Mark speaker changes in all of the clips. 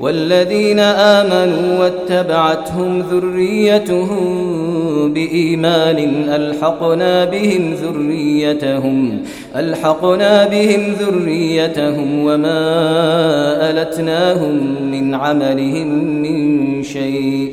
Speaker 1: والذين آمنوا واتبعتهم ذريتهم بإيمان ألحقنا بهم ذريتهم ألحقنا بهم ذريتهم وما ألتناهم من عملهم من شيء.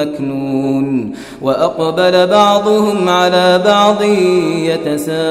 Speaker 1: مكنون وأقبل بعضهم على بعض يتساءلون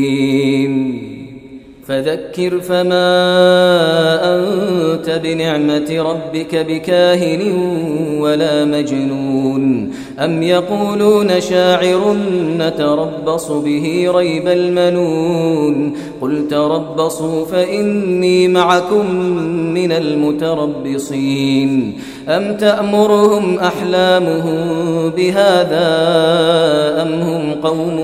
Speaker 1: فذكر فما أنت بنعمة ربك بكاهن ولا مجنون. أم يقولون شاعر نتربص به ريب المنون قل تربصوا فإني معكم من المتربصين أم تأمرهم أحلامهم بهذا أم هم قوم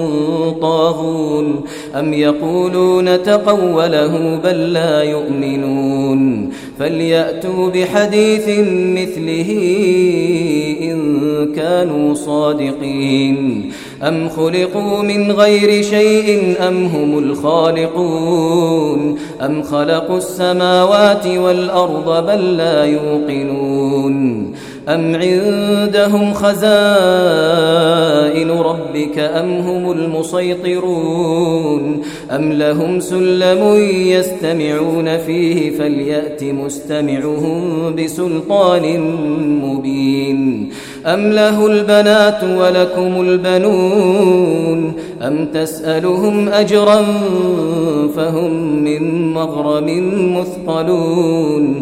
Speaker 1: طاغون أم يقولون تقوله بل لا يؤمنون فليأتوا بحديث مثله إن كانوا صادقين أم خلقوا من غير شيء أم هم الخالقون أم خلقوا السماوات والأرض بل لا يوقنون أم عندهم خزائن ربك أم هم المسيطرون أم لهم سلم يستمعون فيه فليأت مستمعهم بسلطان مبين أم له البنات ولكم البنون أم تسألهم أجرا فهم من مغرم مثقلون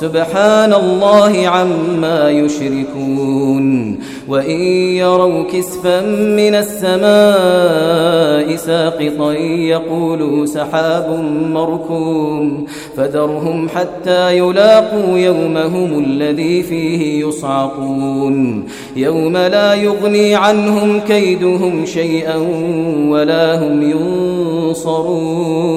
Speaker 1: سبحان الله عما يشركون وإن يروا كسفا من السماء ساقطا يقولوا سحاب مركوم فذرهم حتى يلاقوا يومهم الذي فيه يصعقون يوم لا يغني عنهم كيدهم شيئا ولا هم ينصرون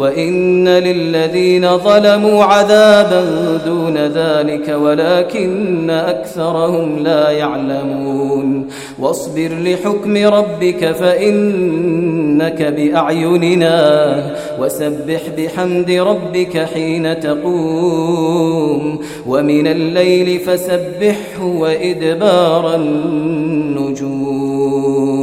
Speaker 1: وإن للذين ظلموا عذابا دون ذلك ولكن أكثرهم لا يعلمون. واصبر لحكم ربك فإنك بأعيننا. وسبح بحمد ربك حين تقوم. ومن الليل فسبحه وإدبار النجوم.